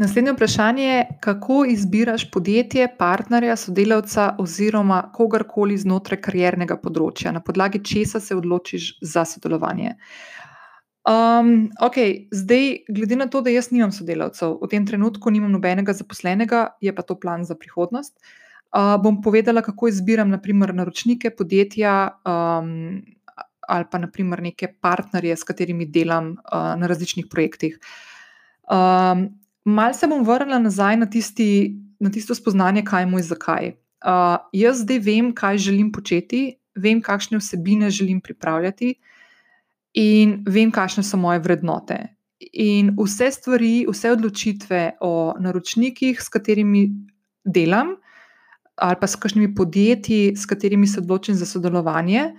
Naslednje vprašanje je, kako izbiraš podjetje, partnerja, sodelavca oziroma kogarkoli znotraj kariernega področja, na podlagi česa se odločiš za sodelovanje. Uh, Um, ok, zdaj, glede na to, da jaz nimam sodelavcev, v tem trenutku nimam nobenega zaposlenega, je pa to plan za prihodnost. Uh, bom povedala, kako izbiram, naprimer, naročnike, podjetja um, ali pa naprimer neke partnerje, s katerimi delam uh, na različnih projektih. Um, Mal se bom vrnila nazaj na, tisti, na tisto spoznanje, kaj je moj zakaj. Uh, jaz zdaj vem, kaj želim početi, vem, kakšne vsebine želim pripravljati in vem, kakšne so moje vrednote. In vse stvari, vse odločitve o naročnikih, s katerimi delam, ali pa s kakšnimi podjetji, s katerimi se odločim za sodelovanje,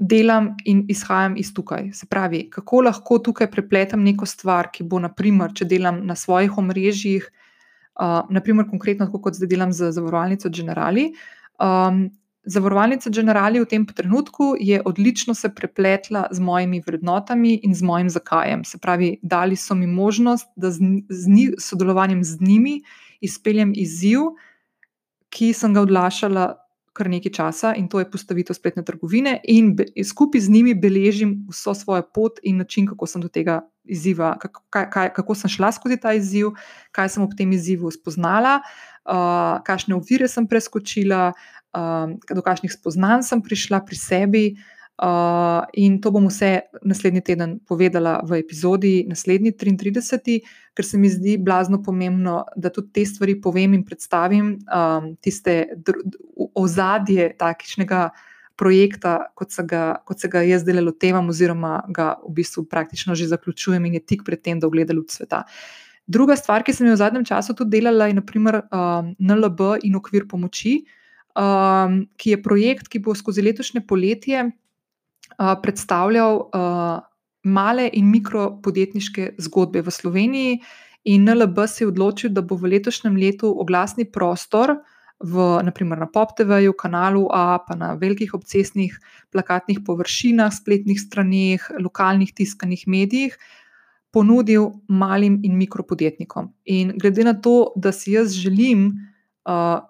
delam in izhajam iz tukaj. Se pravi, kako lahko tukaj prepletam neko stvar, ki bo, naprimer, če delam na svojih omrežjih, uh, naprimer, konkretno, kot zdaj delam za zavarovalnico Generali. Um, Zavarovalnica Generali v tem trenutku je odlično se prepletla z mojimi vrednotami in z mojim zakajem. Se pravi, dali so mi možnost, da z, z njih, sodelovanjem z njimi izpeljem izziv, ki sem ga odlašala kar nekaj časa, in to je postavitev spletne trgovine, in be, skupaj z njimi beležim vso svojo pot in način, kako sem do tega izziva, kako, kaj, kako sem šla skozi ta izziv, kaj sem ob tem izzivu spoznala, uh, kakšne ovire sem preskočila um, do kakšnih spoznanj sem prišla pri sebi. Uh, in to bom vse naslednji teden povedala v epizodi, naslednji 33, ker se mi zdi blazno pomembno, da tudi te stvari povem in predstavim, um, tiste ozadje takšnega projekta, kot se, ga, kot se ga jaz zdaj lotevam, oziroma ga v bistvu praktično že zaključujem in je tik pred tem, da ogleda luč sveta. Druga stvar, ki sem jo v zadnjem času tudi delala, je naprimer um, NLB in okvir pomoči um, ki je projekt, ki bo skozi letošnje poletje uh, predstavljal uh, male in mikropodjetniške zgodbe v Sloveniji. In NLB se je odločil, da bo v letošnjem letu oglasni prostor, v, naprimer na PopTV-ju, kanalu A, pa na velikih obcestnih plakatnih površinah, spletnih straneh, lokalnih tiskanih medijih, ponudil malim in mikropodjetnikom. In glede na to, da si jaz želim uh,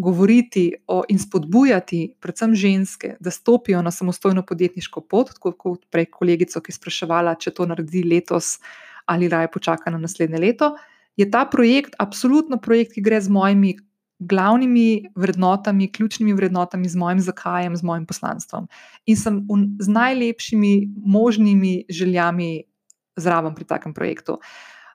govoriti o, in spodbujati, predvsem ženske, da stopijo na samostojno podjetniško pot, tako kot prej kolegico, ki je spraševala, če to naredi letos ali raje počaka na naslednje leto, je ta projekt absolutno projekt, ki gre z mojimi glavnimi vrednotami, ključnimi vrednotami, z mojim zakajem, z mojim poslanstvom. In sem z najlepšimi možnimi željami zraven pri takem projektu.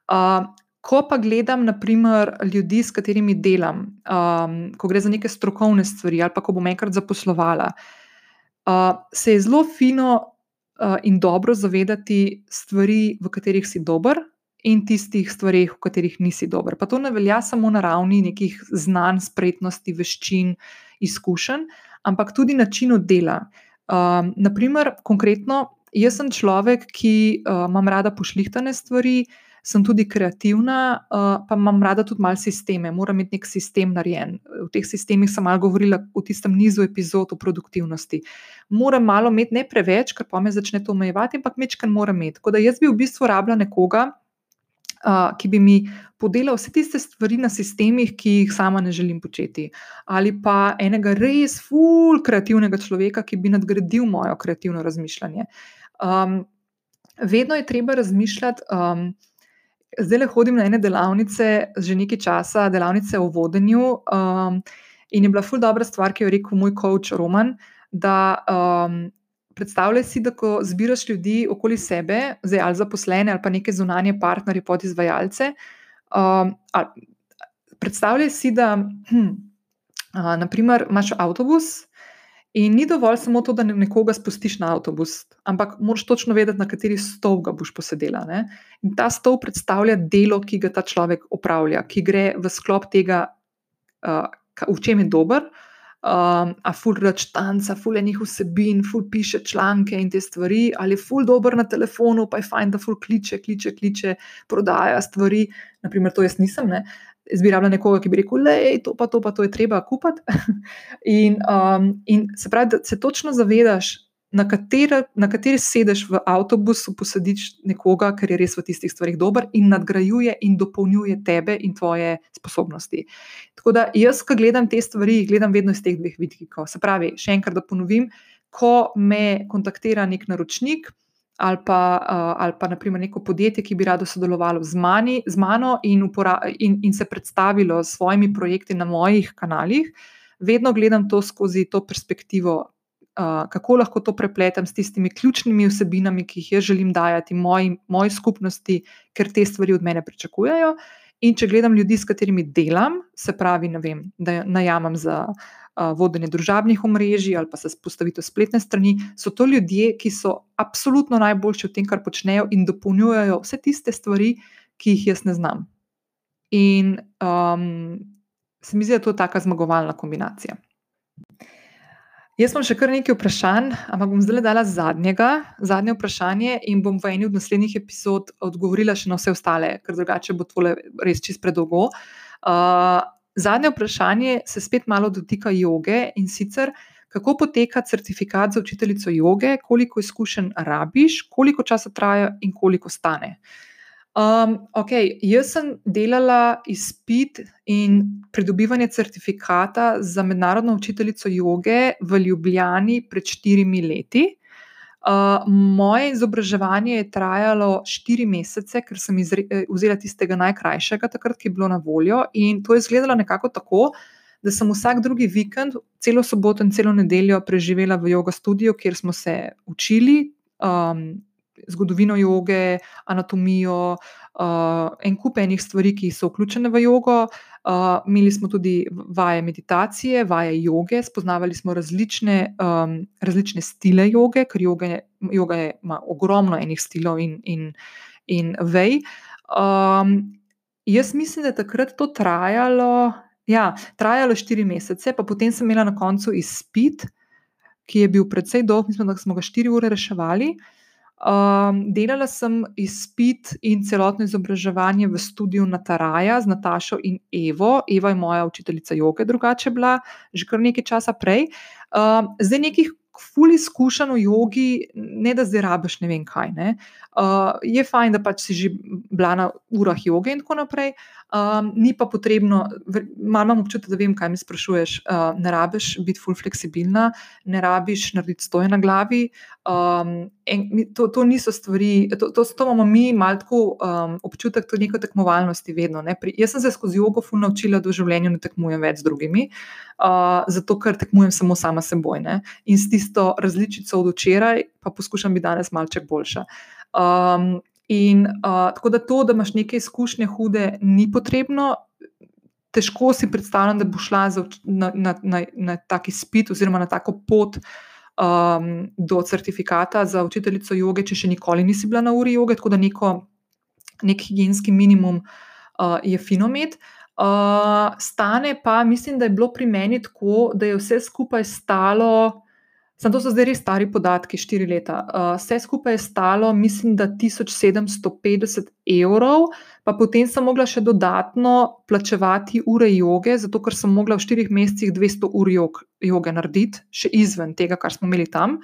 Uh, Ko pa gledam, naprimer, ljudi, s katerimi delam, um, ko gre za neke strokovne stvari, ali pa ko bom enkrat zaposlovala, uh, se je zelo fino uh, in dobro zavedati stvari, v katerih si dober, in tistih stvari, v katerih nisi dober. Pa to ne velja samo na ravni nekih znanj, spretnosti, veščin, izkušenj, ampak tudi načinu dela. Um, naprimer, konkretno, jaz sem človek, ki uh, imam rada pošlihtane stvari sem tudi kreativna, uh, pa imam rada tudi malo sisteme, moram imeti nek sistem narejen. V teh sistemih sem malo govorila v tistem nizu epizod o produktivnosti. Moram malo imeti, ne preveč, ker pa me začne to omejevati, ampak mečkaj moram imeti. Tako da jaz bi v bistvu rabila nekoga. Uh, ki bi mi podelil vse tiste stvari na sistemih, ki jih sama ne želim početi, ali pa enega res ful kreativnega človeka, ki bi nadgradil moje kreativno razmišljanje. Um, vedno je treba razmišljati, um, zdaj le hodim na ene delavnice, že nekaj časa, delavnice o vodenju. Um, in je bila ful dobra stvar, ki jo je rekel moj coach Roman. Da um, predstavljaj si, da ko zbiraš ljudi okoli sebe, zdaj ali zaposlene ali pa neke zunanje partnerje, podizvajalce. Um, predstavljaj si, da hm, uh, naprimer, imaš avtobus. In ni dovolj samo to, da nekoga spustiš na avtobus, ampak moraš točno vedeti, na kateri stol ga boš posedela. Ne? In ta stol predstavlja delo, ki ga ta človek opravlja, ki gre v sklop tega, uh, v čem je dober. Um, a ful rač tanca, ful enih vsebin, ful piše članke in te stvari, ali je ful dober na telefonu, pa je fajn, da ful kliče, kliče, kliče, prodaja stvari. Naprimer, to jaz nisem, ne izbirala nekoga, ki bi rekel, je to, pa to, pa to je treba kupiti. in, um, in se pravi, da se točno zavedaš, na, katera, na kateri sedeš v avtobusu, posadiš nekoga, ker je res v tistih stvarih dober in nadgrajuje in dopolnjuje tebe in tvoje sposobnosti. Tako da jaz, ko gledam te stvari, gledam vedno iz teh dveh vidikov. Se pravi, še enkrat, da ponovim, ko me kontaktira nek naročnik ali pa, uh, ali pa naprimer neko podjetje, ki bi rado sodelovalo z, mani, z mano in, in, in se predstavilo s svojimi projekti na mojih kanalih, vedno gledam to skozi to perspektivo, uh, kako lahko to prepletem s tistimi ključnimi vsebinami, ki jih jaz želim dajati moji, moji skupnosti, ker te stvari od mene pričakujejo. In če gledam ljudi, s katerimi delam, se pravi, vem, da najamem za vodenje družabnih omrežij ali pa za postavitev spletne strani, so to ljudje, ki so absolutno najboljši v tem, kar počnejo in dopolnjujejo vse tiste stvari, ki jih jaz ne znam. In um, se mi zdi, da to je tako zmagovalna kombinacija. Jaz imam še kar nekaj vprašanj, ampak bom zdaj dala zadnjega, zadnje vprašanje in bom v eni od naslednjih epizod odgovorila še na vse ostale, ker drugače bo tole res čist predolgo. Uh, zadnje vprašanje se spet malo dotika joge in sicer, kako poteka certifikat za učiteljico joge, koliko izkušenj rabiš, koliko časa traja in koliko stane. Uh, Um, ok, jaz sem delala izpit in pridobivanje certifikata za mednarodno učiteljico joge v Ljubljani pred štirimi leti. Uh, moje izobraževanje je trajalo štiri mesece, ker sem izre, eh, vzela tistega najkrajšega, takrat, ki je bilo na voljo. In to je izgledalo nekako tako, da sem vsak drugi vikend, celo soboto in celo nedeljo preživela v yoga studiu, kjer smo se učili. Um, zgodovino joge, anatomijo, uh, en kup enih stvari, ki so vključene v jogo. Uh, imeli smo tudi vaje meditacije, vaje joge, spoznavali smo različne, um, različne stile joge, ker joga, je, joga je, ima ogromno enih stilov in, in, in vej. Um, jaz mislim, da je takrat to trajalo. Ja, trajalo je štiri mesece, pa potem sem imela na koncu izpit, ki je bil precej dolg, mislim, da smo ga štiri ure reševali. Uh, Um, delala sem izpit in celotno izobraževanje v studiu Nataraja z Natašo in Evo. Eva je moja učiteljica joge, drugače bila že kar nekaj časa prej. Um, zdaj nekih ful izkušenj v jogi, ne da zdaj rabiš ne vem kaj. Ne. Uh, je fajn, da pač si že bila na urah joge in tako naprej, um, ni pa potrebno, malo imam občutek, da vem, kaj mi sprašuješ. Uh, ne rabiš biti ful fleksibilna, ne rabiš narediti stoje na glavi. Um, en, to, to niso stvari, to, to, to imamo mi, malo tako um, občutek, da je neko tekmovalnosti vedno. Ne. Pri, jaz sem se skozi jogo ful naučila, da v življenju ne tekmujem več z drugimi, uh, zato ker tekmujem samo sama seboj. Ne. In s tisto različico od včeraj, pa poskušam biti danes malček boljša. Um, in uh, tako da to, da imaš neke izkušnje hude, ni potrebno. Težko si predstavljam, da bo šla za, na, na, na, na taki spit oziroma na tako pot um, do certifikata za učiteljico joge, če še nikoli nisi bila na uri joge, tako da neko, nek higijenski minimum uh, je finomet. Uh, stane pa, mislim, da je bilo pri meni tako, da je vse skupaj stalo. Sam to so zdaj res stari podatki, štiri leta. Uh, vse skupaj je stalo, mislim, da 1750 evrov, pa potem sem mogla še dodatno plačevati ure joge, zato ker sem mogla v štirih mesecih 200 ur jog, joge narediti, še izven tega, kar smo imeli tam.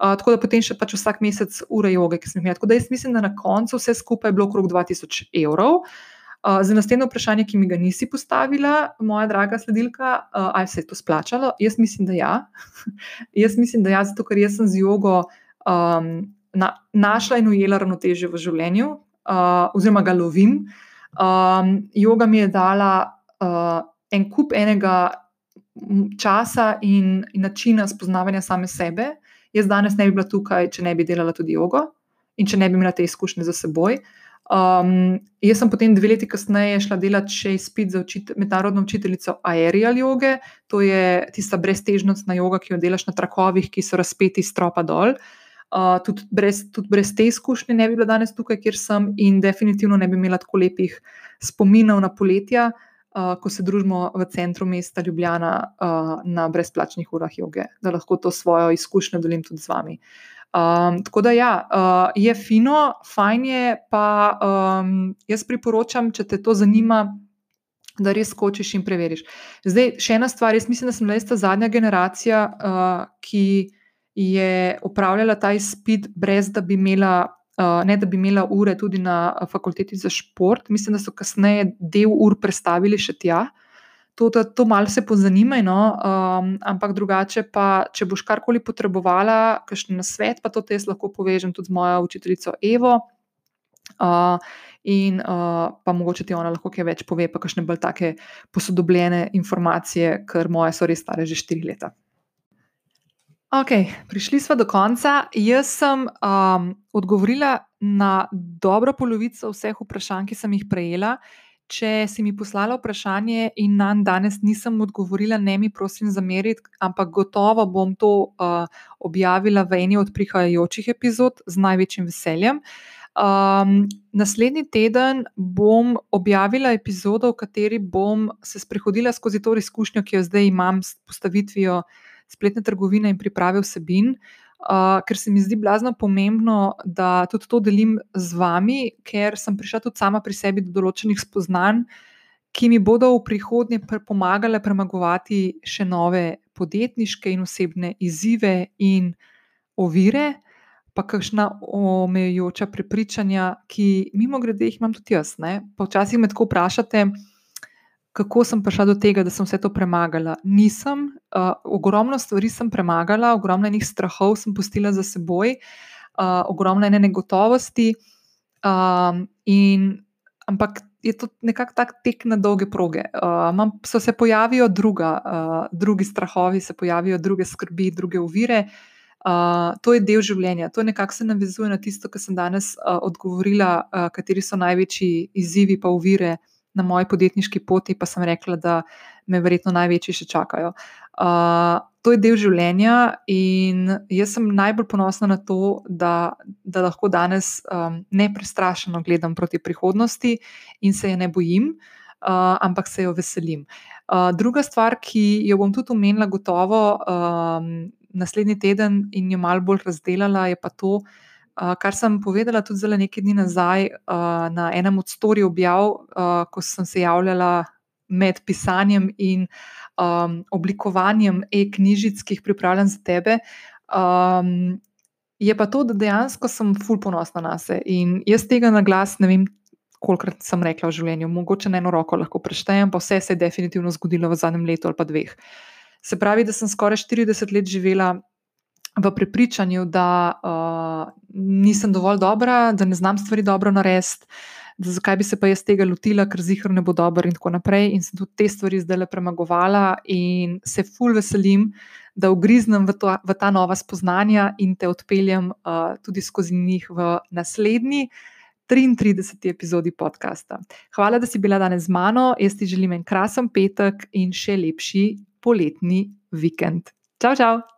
Uh, tako da potem še pač vsak mesec ure joge, ki sem jih imela. Tako da jaz mislim, da na koncu vse skupaj je bilo okrog 2000 evrov. Uh, za naslednje vprašanje, ki mi ga nisi postavila, moja draga sledilka, uh, ali se je to splačalo? Jaz mislim, da ja. jaz mislim, da ja, zato ker sem z jogo um, na, našla in ujela ravnoteže v življenju, uh, oziroma ga lovim. Um, joga mi je dala uh, en kup enega časa in, in načina spoznavanja same sebe. Jaz danes ne bi bila tukaj, če ne bi delala tudi jogo in če ne bi imela te izkušnje za seboj. Um, jaz sem potem dve leti kasneje šla delati še izpit za učit mednarodno učiteljico aerial joge, to je tista breztežnostna joga, ki jo delaš na trakovih, ki so razpeti iz stropa dol. Uh, tudi, brez, tudi brez te izkušnje ne bi bila danes tukaj, kjer sem, in definitivno ne bi imela tako lepih spominov na poletja, uh, ko se družimo v centru mesta Ljubljana uh, na brezplačnih urah joge, da lahko to svojo izkušnjo delim tudi z vami. Uh, Um, tako da, ja, uh, je fino, fajn je, pa um, jaz priporočam, če te to zanima, da res skočiš in preveriš. Zdaj, še ena stvar, jaz mislim, da sem res ta zadnja generacija, uh, ki je upravljala ta izpit, brez da bi imela. Uh, ne, da bi imela ure tudi na fakulteti za šport, mislim, da so kasneje del ur predstavili še tja. Uh, to, to, to malo se pozanimaj, no, um, ampak drugače pa, če boš karkoli potrebovala, kakšen svet, pa to te jaz lahko povežem tudi z mojo učiteljico Evo. Uh, in uh, pa mogoče ti ona lahko kaj več pove, pa kakšne bolj take posodobljene informacije, ker moje so res stare že štiri leta. Ok, prišli smo do konca. Jaz sem um, odgovorila na dobro polovico vseh vprašanj, ki sem jih prejela. Če si mi poslala vprašanje in na dan danes nisem odgovorila, ne mi prosim zameriti, ampak gotovo bom to uh, objavila v eni od prihajajočih epizod z največjim veseljem. Um, naslednji teden bom objavila epizodo, v kateri bom se sprehodila skozi to izkušnjo, ki jo zdaj imam s postavitvijo spletne trgovine in priprave vsebin. Uh, uh, ker se mi zdi blazno pomembno, da tudi to delim z vami, ker sem prišla tudi sama pri sebi do določenih spoznanj, ki mi bodo v prihodnje pomagale premagovati še nove podjetniške in osebne izzive in ovire. Pa kakšna omejujoča prepričanja, ki, mimo grede, jih imam tudi jaz. Včasih me tako vprašate, kako sem prišla do tega, da sem vse to premagala. Nisem, uh, ogromno stvari sem premagala, ogromno enih strahov sem pustila za seboj, uh, ogromno ene negotovosti. Um, in, ampak je to nekako tak tek na dolge proge. Uh, mam, so se pojavijo druga, uh, drugi strahovi, se pojavijo druge skrbi, druge uvire. Uh, to je del življenja, to nekako se navezuje na tisto, kar sem danes uh, odgovorila, uh, kateri so največji izzivi, pa uvire na moji podjetniški poti, pa sem rekla, da me verjetno največji še čakajo. Uh, to je del življenja in jaz sem najbolj ponosna na to, da, da lahko danes um, neprestrašeno gledam proti prihodnosti in se je ne bojim, uh, ampak se jo veselim. Uh, druga stvar, ki jo bom tudi omenila, gotovo um, naslednji teden in jo malo bolj razdelala, je pa to, da kar sem povedala tudi zelo nekaj dni nazaj uh, na enem od storij objav, uh, ko sem se javljala med pisanjem in um, oblikovanjem e-knjižic, ki jih pripravljam za tebe. Um, je pa to, da dejansko sem ful ponosna na sebe in jaz tega na glas ne vem. Kolikrat sem rekla v življenju, mogoče na eno roko lahko preštejem, pa vse se je definitivno zgodilo v zadnjem letu ali pa dveh. Se pravi, da sem skoraj 40 let živela v prepričanju, da uh, nisem dovolj dobra, da ne znam stvari dobro narediti, da zakaj bi se pa jaz tega lotila, ker zihar ne bo dobro, in tako naprej. In sem tudi te stvari zdaj le premagovala, in se ful veselim, da ugriznem v, to, v ta nova spoznanja in te odpeljem uh, tudi skozi njih v naslednji. 33. epizodi podcasta. Hvala, da si bila danes z mano. Jaz ti želim en krasen petek in še lepši poletni vikend. Čau, čau!